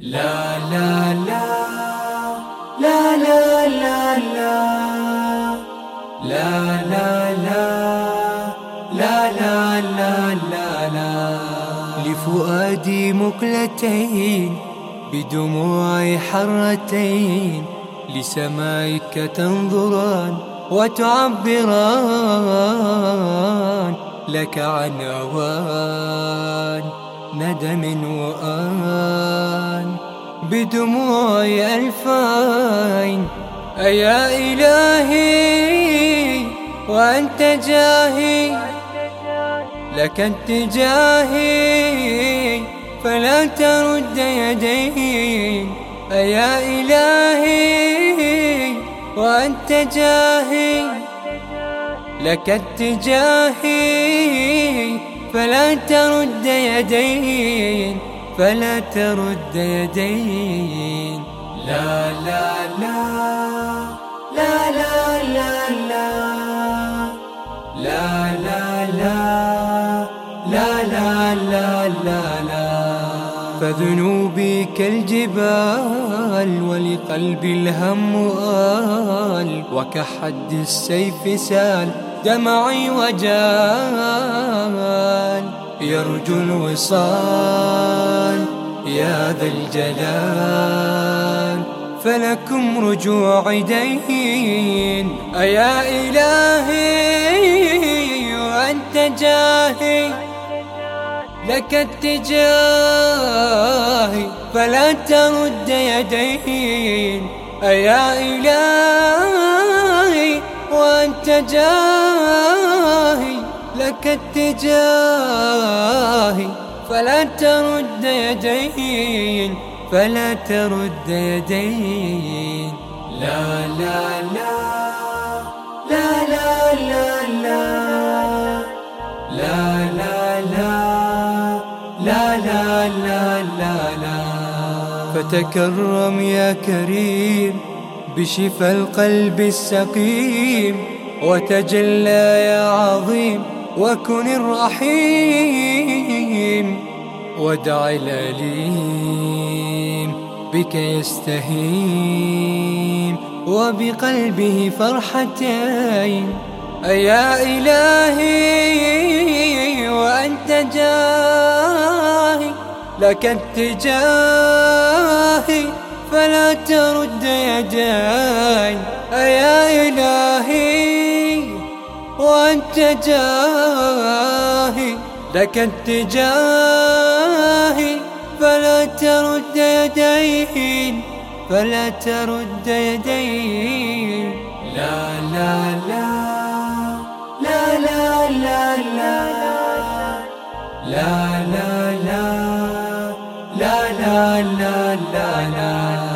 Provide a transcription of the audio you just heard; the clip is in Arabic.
لا لا لا لا لا لا لا لا لا لا لا لا لا لفؤادي مقلتين بدموع حرتين لسمائك تنظران وتعبران لك عن أوان ندم وآن بدموع ألفين. أيا إلهي وأنت جاهي. لك اتجاهي فلا ترد يدين أيا إلهي وأنت جاهي. لك اتجاهي فلا ترد يدين فلا ترد يدين لا لا لا لا لا لا لا لا لا لا لا لا لا لا فذنوبي كالجبال ولقلبي الهم آل وكحد السيف سال دمعي وجال يرجو الوصال يا ذا الجلال فلكم رجوع دين. أيا إلهي وأنت جاهي لك اتجاهي فلا ترد يدين. أيا إلهي وأنت جاهي لك اتجاهي. فلا ترد يدين فلا ترد يدين لا لا لا لا لا لا لا لا لا لا لا لا لا لا فتكرم يا كريم بشفى القلب السقيم وتجلى يا عظيم وكن الرحيم ودع الأليم بك يستهيم وبقلبه فرحتين أيا إلهي وأنت جاهي لك اتجاهي فلا ترد يداي أيا إلهي وأنت جاهي لك اتجاهي فلا ترد يدين فلا ترد يدين لا لا لا لا لا لا لا لا لا لا لا لا لا لا لا